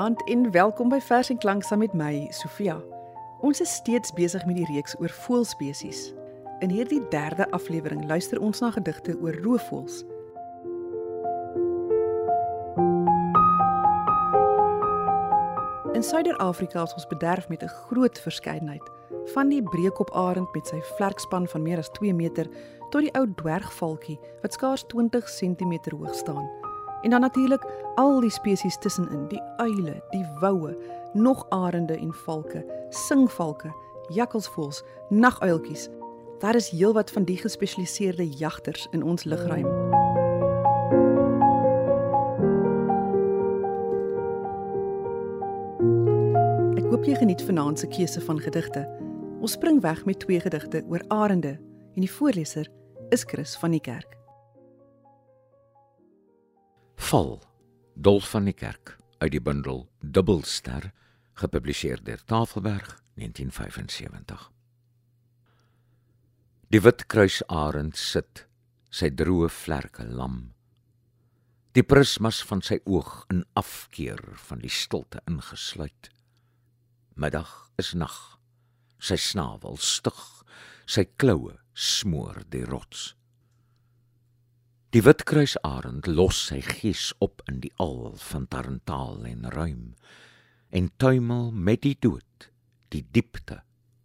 Goeienaand en welkom by Vers en Klank saam met my, Sofia. Ons is steeds besig met die reeks oor voëlspesies. In hierdie derde aflewering luister ons na gedigte oor roofvoëls. In Suider-Afrika is ons bederf met 'n groot verskeidenheid, van die breekoparend met sy vlerkspan van meer as 2 meter tot die ou dwergvalkie wat skaars 20 cm hoog staan. En dan natuurlik al die spesies tussenin, die uile, die woue, nog arende en valke, singvalke, jakkalsvoëls, naguiltjies. Daar is heelwat van die gespesialiseerde jagters in ons lugruim. Ek hoop jy geniet vanaand se keuse van gedigte. Ons spring weg met twee gedigte oor arende en die voorleser is Chris van die Kerk. Val Dolf van die Kerk uit die bundel Dubbelster gepubliseer deur Tafelberg 1975 Die wit kruisarend sit sy droë vlerke lam. Die prismas van sy oog in afkeer van die stilte ingesluit. Middag is nag sy snavel stig sy kloue smoor die rots Die witkruisarend los sy gees op in die al van tarantaal en ruim en tuimel met die dood die diepte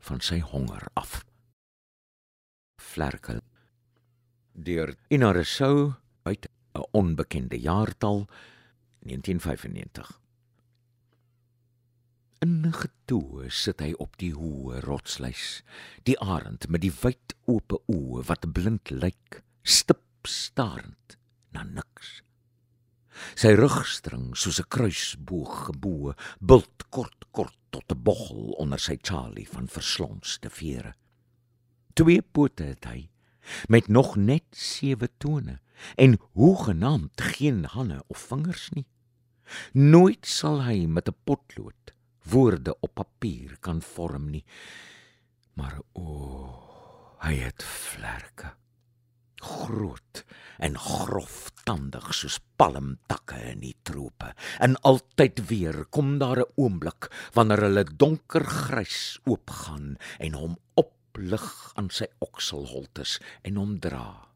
van sy honger af. Vlerkel deur Inaresou uit 'n onbekende jaartal 1995. Ingetoe sit hy op die hoë rotslys, die arend met die wyd oop oë wat blind lyk, stip starend na niks. Sy rugstring soos 'n kruisboog gebo, bult kort kort tot 'n boggel onder sy Charlie van verslonste vere. Twee pote het hy met nog net sewe tone en hoegenaamd geen hande of vingers nie. Nooit sal hy met 'n potlood woorde op papier kan vorm nie. Maar o, oh, hy het vlerke groot en groftandig soos palmtakke in die trope. En altyd weer kom daar 'n oomblik wanneer hulle donkergrys oopgaan en hom oplig aan sy okselholtes en hom dra.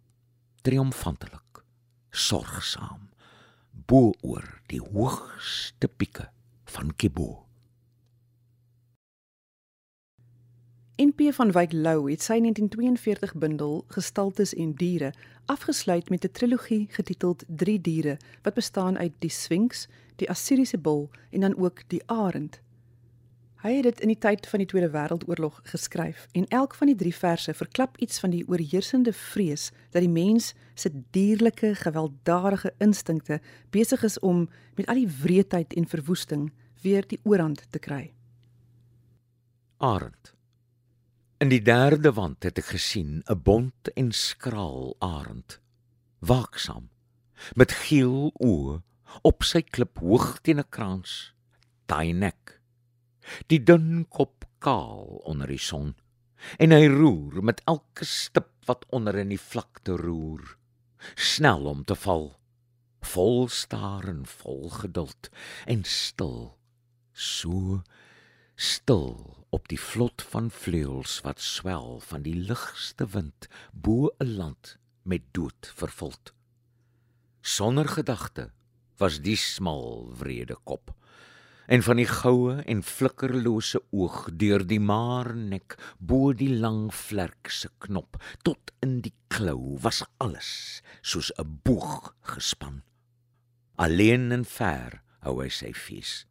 Triomfantelik, sorgsaam bo oor die hoogste pieke van Kibo. NP van Wyk Lou het sy 1942 bundel Gestaltes en diere afgesluit met 'n trilogie getiteld Drie diere wat bestaan uit die Sphinx, die Assiriese bul en dan ook die arend. Hy het dit in die tyd van die Tweede Wêreldoorlog geskryf en elk van die drie verse verklap iets van die oorheersende vrees dat die mens se dierlike gewelddadige instinkte besig is om met al die wreedheid en verwoesting weer die oorhand te kry. Arend In die derde wand het ek gesien 'n bont en skraal arend, waaksaam, met geel oë op sy klip hoog teen 'n krans, daai nek. Die dun kop kaal onder die son en hy roer met elke stip wat onder in die vlakte roer, snel om te val, vol staar en vol geduld en stil, so stil op die vlot van vleuels wat swel van die ligste wind bo 'n land met dood vervuld. Sonder gedagte was die smal wrede kop en van die goue en flikkerlose oog deur die maar nek bo die lang vlerk se knop tot in die klou was alles soos 'n boog gespan. Alleen en ver hou hy sy fees.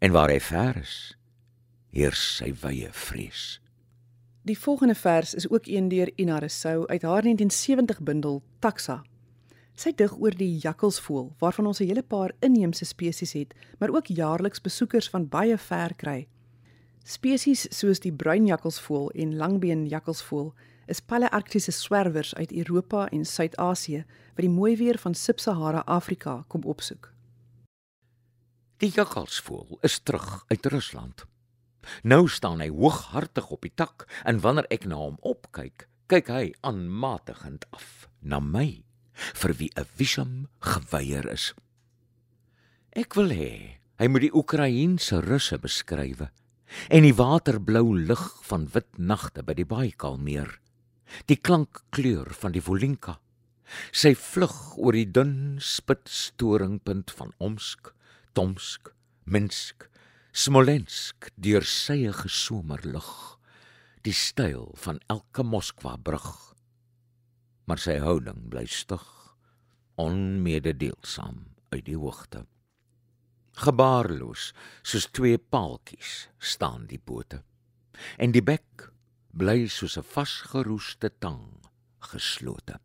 En waar hy ver is, heers sy wye vrees. Die volgende vers is ook een deur Ina Rousseau uit haar 1970 bundel Taxa. Sy dig oor die jakkalsvoël waarvan ons 'n hele paar inheemse spesies het, maar ook jaarliks besoekers van baie ver kry. Spesies soos die bruin jakkalsvoël en langbeen jakkalsvoël is palearktiese swerwers uit Europa en Suid-Asië wat die mooi weer van Sub-Sahara Afrika kom opsoek. Die jakkalsvoël is terug uit Rusland. Nou staan hy hooghartig op die tak en wanneer ek na hom opkyk, kyk hy aanmatigend af na my vir wie 'n visum geweier is. Ek wil hê Hy moet die Oekraïense russe beskryf en die waterblou lig van wit nagte by die Baikalmeer. Die klankkleur van die Volinka. Sy vlug oor die dun spitstoringpunt van Omsk, Tomsk, Minsk, Smolensk deur sy gesomerlig. Die styl van elke Moskwa brug. Maar sy houding bly stug, onmededeelsam uit die hoogte. Gebaarloos soos twee paaltjies staan die bote. En die bek bly soos 'n vasgeroeste tang geslote.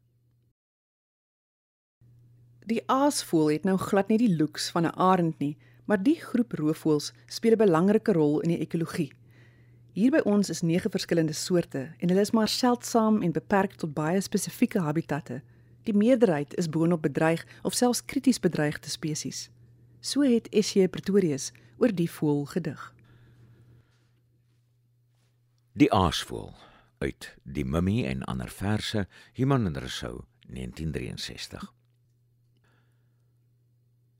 Die aasvoël het nou glad nie die looks van 'n arend nie, maar die groep roofvoëls speel 'n belangrike rol in die ekologie. Hier by ons is 9 verskillende soorte en hulle is maar seldsaam en beperk tot baie spesifieke habitatte. Die meerderheid is boonop bedreig of selfs krities bedreigde spesies. So het S.J. Pretorius oor die voël gedig. Die aasvoël uit Die Mummy en ander verse, Human en Rousseau 1963.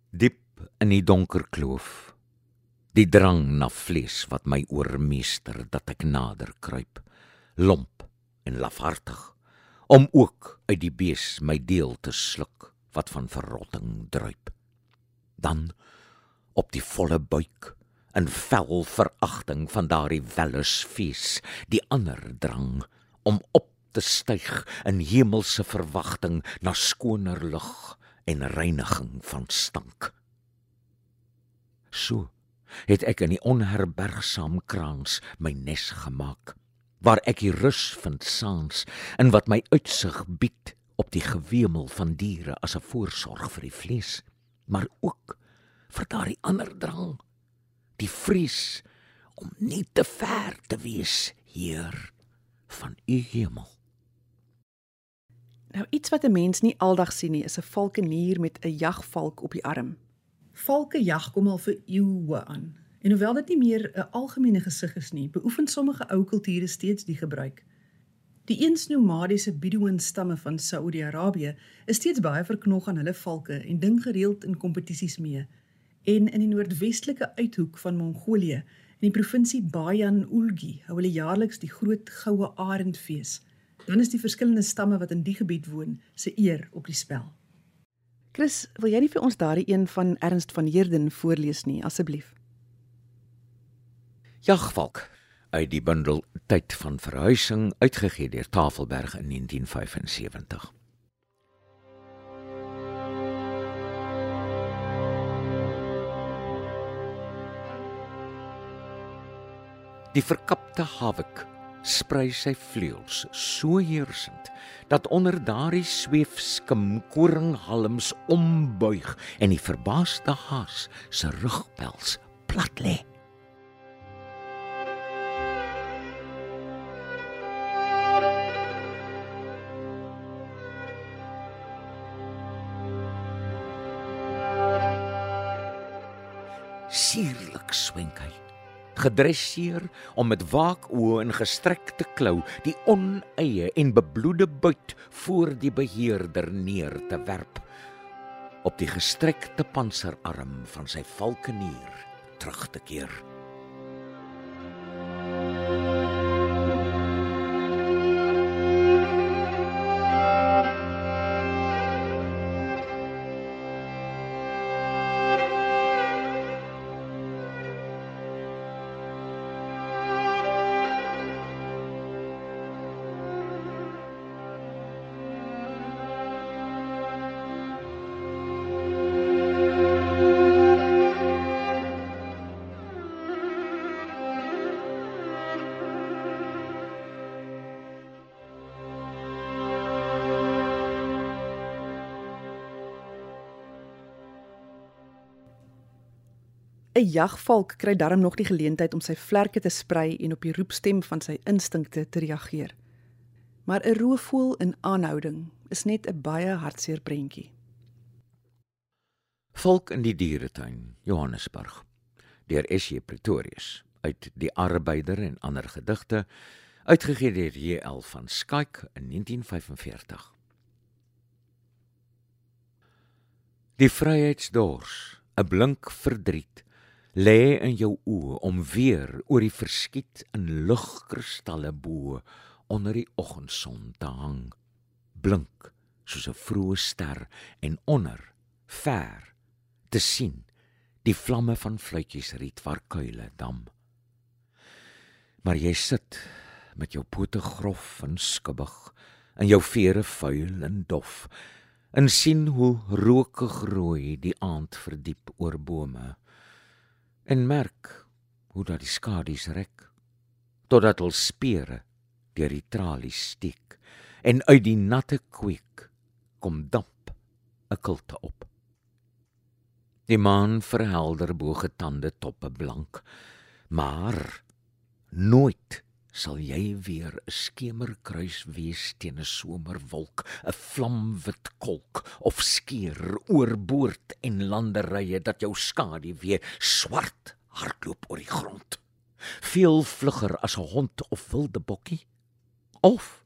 Diep in die donker kloof, die drang na vlees wat my oormeester dat ek nader kruip, lomp en lafhartig om ook uit die bees my deel te sluk wat van verrotting druip. Dan op die volle buik in vel veragting van daardie wellus fees die ander drang om op te styg in hemelse verwagting na skoner lug en reiniging van stank so het ek in die onherbergsaam kraans my nes gemaak waar ek die rus vind saans in wat my uitsig bied op die gewemel van diere as 'n voorsorg vir die vlees maar ook vir daardie ander drang die vrees om nie te ver te wees heer van u hemel. Nou iets wat 'n mens nie aldag sien nie is 'n valkenier met 'n jagvalk op die arm valke jag kom al vir eeue aan en hoewel dit nie meer 'n algemene gesig is nie beoefen sommige ou kulture steeds die gebruik Die eens nomadiese Bedouin stamme van Saudi-Arabië is steeds baie verknog aan hulle valke en ding gereeld in kompetisies mee. En in die noordwestelike uithoek van Mongolië, in die provinsie Bayan Ulgi, hou hulle jaarliks die groot goue arendfees. Dan is die verskillende stamme wat in die gebied woon, se eer op die spel. Chris, wil jy nie vir ons daardie een van Ernst van Heerden voorlees nie, asseblief? Jagvalk, uit die bundel Tyd van verhuising uitgegee deur Tafelberg in 1975. Die verkapte havik sprei sy vleuels so heersend dat onder daardie sweef skim koringhalms ombuig en die verbaasde haas se rugpels plat lê. sierlik swenk hy gedresseer om met waak oë en gestrekte klou die oneie en bebloede buit voor die beheerder neer te werp op die gestrekte panserarm van sy valkenier terug te keer jagvalk kry darm nog die geleentheid om sy vlerke te sprei en op die roepstem van sy instinkte te reageer. Maar 'n roofvoël in aanhouding is net 'n baie hartseer prentjie. Volk in die dieretuin, Johannesburg. Deur S.J. Pretorius uit Die Arbeider en ander gedigte, uitgegee deur J.L. van Skyk in 1945. Die vryheidsdors, 'n blink verdriet lê in jou oë om weer oor die verskiet in ligkristalle bo onder die oggendson te hang. Blink soos 'n vroeë ster en onder ver te sien die vlamme van fluitjies riet waar kuile dam. Maar jy sit met jou pote grof en skubbig en jou vere vuil en dof en sien hoe rokig rooi die aand verdiep oor bome en merk hoe dat die skadu's rek totdat al spere deur die tralies steek en uit die natte kweek kom damp 'n kulte op. Die maan verhelder bo getande toppe blank maar nooit sal jy weer 'n skemerkruis wees teen 'n somerwolk, 'n vlamwit kolk of skeer oorboord en landerye dat jou skadu weer swart hardloop oor die grond. Veel vlugger as 'n hond of wilde bokkie of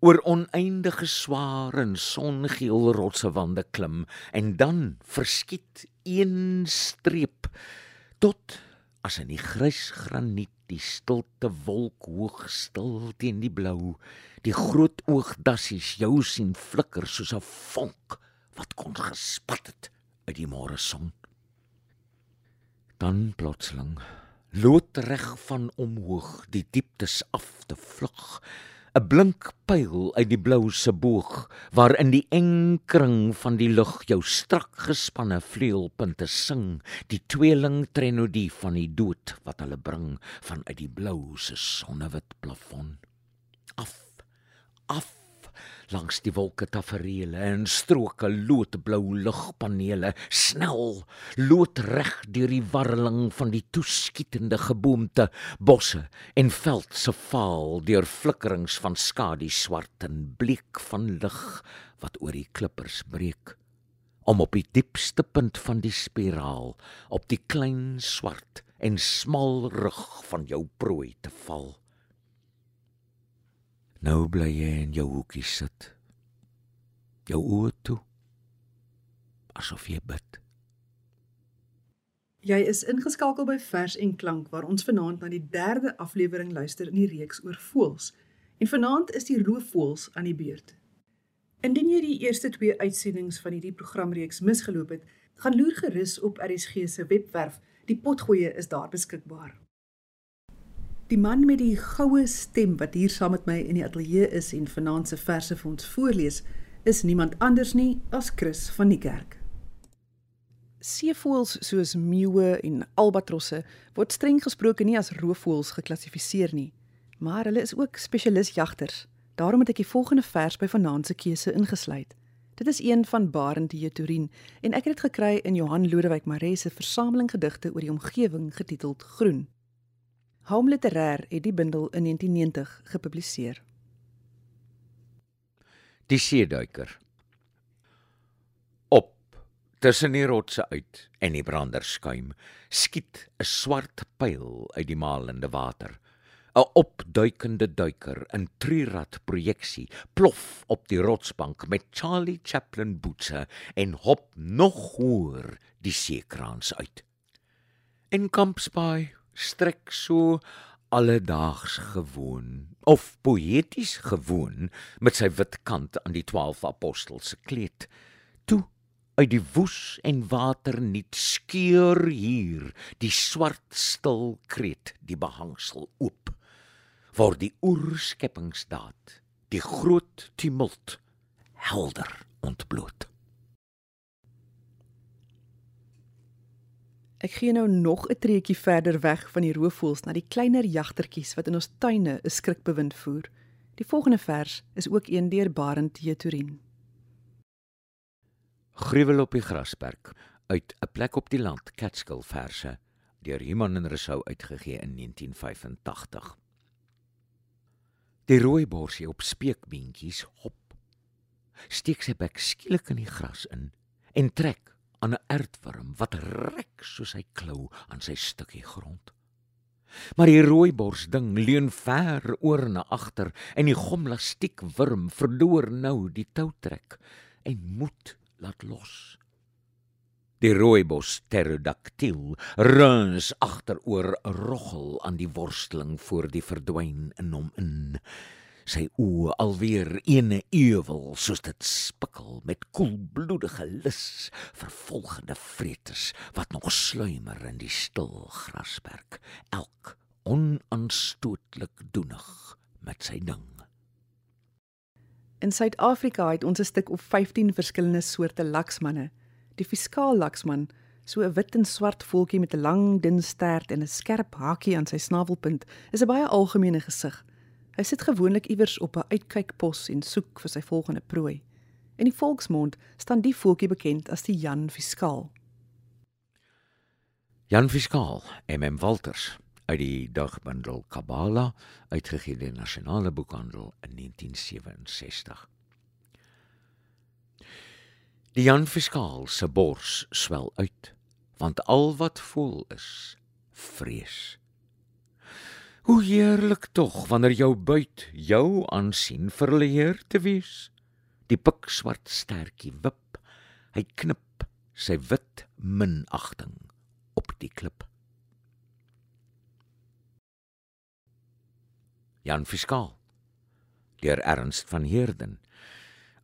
oor oneindige swaar en songeel rotse wande klim en dan verskiet een streep tot as in die grys graniet die stilte wolk hoog stil teen die blou die groot oogdassies jou sien flikker soos 'n vonk wat kon gespat het uit die môre son. Dan plotseling loodreg van omhoog die dieptes af te vlug 'n blink pyl uit die blou se boog waarin die eng kring van die lug jou strak gespanne vleuelpunte sing die tweeling trenodie van die dood wat hulle bring vanuit die blou se sonnewit plafon. Af af langs die wolke tafereele en stroke loodblou lugpanele snel loodreg deur die warreling van die toeskietende geboomte bosse en veld se vaal deur flikkerings van skadu swart en bleek van lig wat oor die klippers breek. Om op die diepste punt van die spiraal op die klein swart en smal rug van jou prooi te val Nou bly jy in jou hoekie sit. Jou oë toe. Asof jy bid. Jy is ingeskakel by Vers en Klank waar ons vanaand na die derde aflewering luister in die reeks oor voëls. En vanaand is die roofvoëls aan die beurt. Indien jy die eerste twee uitsendings van hierdie programreeks misgeloop het, gaan loer gerus op RSG se webwerf. Die potgoeie is daar beskikbaar. Die man met die goue stem wat hier saam met my in die ateljee is en vanaand se verse vir ons voorlees, is niemand anders nie as Chris van die kerk. Seevoëls soos meeuwe en albatrosse word streng gesproke nie as roofvoëls geklassifiseer nie, maar hulle is ook spesialisjagters. Daarom het ek die volgende vers by vanaand se keuse ingesluit. Dit is een van Barend die Turin en ek het dit gekry in Johan Lodewyk Maree se versameling gedigte oor die omgewing getiteld Groen. Home Literêr het die bundel in 1990 gepubliseer. Die seeduiker. Op tussen die rotse uit en die branderskuim skiet 'n swart pyl uit die malende water. 'n Opduikende duiker in trirad projeksie plof op die rotsbank met Charlie Chaplin boetse en hop nog hoër die seekraans uit. En Kampsbaai strek so alledaags gewoon of poeties gewoon met sy wit kant aan die 12 apostels se kleed. Toe uit die woes en water nuut skeur hier die swart stil kreet die behangsel oop waar die oerskepingsdaad die groot tumult helder ontbloot Ek gee nou nog 'n treetjie verder weg van die roofvoëls na die kleiner jagtertjies wat in ons tuine 'n skrikbewind voer. Die volgende vers is ook een deur Barend Teturin. Gruwel op die grasperk uit 'n plek op die land Catskill verse deur Iman en Rousseau uitgegee in 1985. Die rooi borsie op speekbeentjies hop. Steek sy bek skielik in die gras in en trek aan 'n ertworm wat rek soos hy klou aan sy stukkie grond. Maar die rooibors ding leun ver oor na agter en die gomlastiek wurm verloor nou die toutrek en moet laat los. Die rooibos pterodactyl runs agteroor roggel aan die worsteling voor die verdwyn in hom in. Sy oë alweer ene ewel soos dit spikkel met koelbloedige lus vir volgende vretes wat nog sluimer in die stil grasperk. Elk onaanstootlik doenig met sy ding. In Suid-Afrika het ons 'n stuk of 15 verskillende soorte laksmanne. Die fiskaal laksman, so 'n wit en swart voeltjie met 'n lang dun stert en 'n skerp hakie aan sy snavelpunt, is 'n baie algemene gesig. Hy sit gewoonlik iewers op 'n uitkykpos en soek vir sy volgende prooi. In die volksmond staan die voeltjie bekend as die Jan Fiskaal. Jan Fiskaal, MM Walters, uit die dagbundel Kabala uitgegee deur Nasionale Boekhandel in 1967. Die Jan Fiskaal se bors swel uit want al wat vol is vrees. Hoe heerlik tog wanneer jou buit jou aansien verleer te wees. Die pikswart stertjie wip, hy knip sy wit minagting op die klip. Jan Fiskaal deur Ernst van Heerden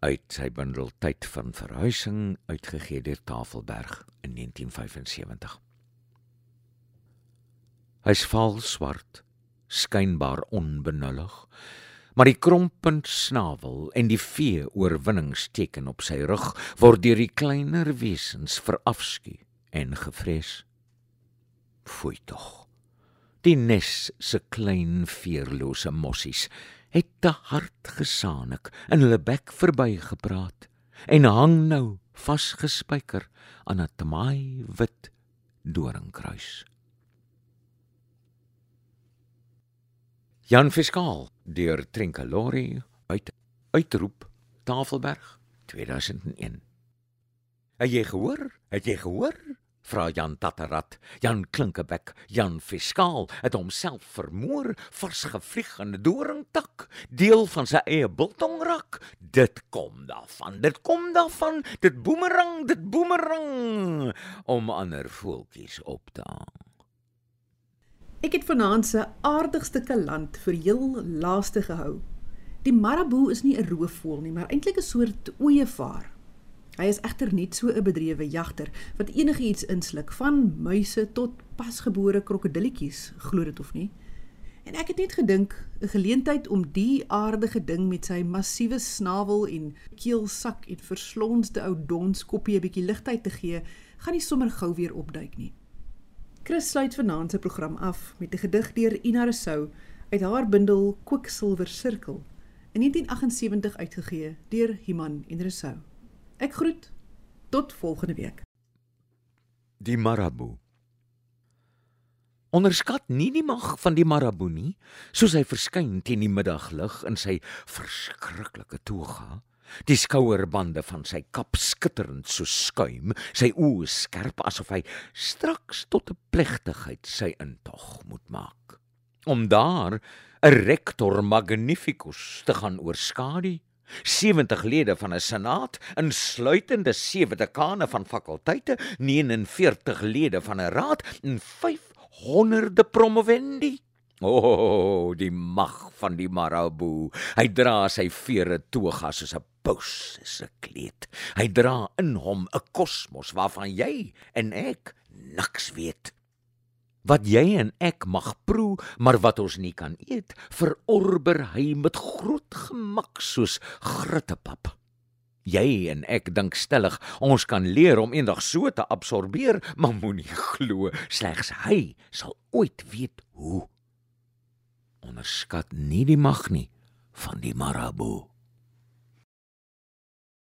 uit sy bundel Tyd van verhuising uitgegee deur Tafelberg in 1975 Hy's vaal swart skynbaar onbenullig maar die krompend snavel en die vee oorwinningsteken op sy rug word deur die kleiner wesens verafskuw en gevrees fooi tog Die nes se klein veerlose mossies het te hard gesaanik in hulle bek verbygepraat en hang nou vasgespijker aan 'n tamaai wit doringkruis. Jan Fiskaal deur Trinkalori uit uitroep Tafelberg 2001. Het jy gehoor? Het jy gehoor? vra Jan Tatterat. Jan Klinkebek, Jan Fiskaal het homself vermoor, vars gevlieg in 'n doringtak, deel van sy eie biltongrak. Dit kom daarvan. Dit kom daarvan. Dit boemerang, dit boemerang om ander voeltjies op te hang. Ek het vanaand se aardigste kaland vir heel laaste gehou. Die marabou is nie 'n roofvoël nie, maar eintlik 'n soort ooievaar. Hy is egter net so 'n bedrewe jagter wat enigiets insluk van muise tot pasgebore krokodilletjies, glo dit of nie. En ek het net gedink 'n geleentheid om die aardige ding met sy massiewe snavel en keelsak en verslonsde ou donskoppie 'n bietjie ligtheid te gee, gaan nie sommer gou weer opduik nie. Chris sluit vanaand se program af met 'n gedig deur Ina Rousseau uit haar bundel Kwiksilwer Sirkel in 1978 uitgegee deur Iman en Rousseau. Ek groet tot volgende week. Die marabou. Onderskat nie die mag van die marabou nie, soos hy verskyn teen die middaglig in sy verskriklike toga. Die skouerbande van sy kap skitterend so skuim, sy oë skerp asof hy straks tot 'n plegtigheid sy intog moet maak. Om daar 'n rector magnificus te gaan oorskadu 70 lede van 'n senaat, insluitende 7 dekane van fakulteite, 49 lede van 'n raad en 500 promovendi. O, oh, die mag van die marabou. Hy dra sy vere toga soos 'n paus se kleed. Hy dra in hom 'n kosmos waarvan jy en ek niks weet wat jy en ek mag proe, maar wat ons nie kan eet, verorber hy met groot gemak soos grittepap. Jy en ek dink stellig ons kan leer om eendag so te absorbeer, maar moenie glo slegs hy sal ooit weet hoe. Onderskat nie die mag nie van die marabou.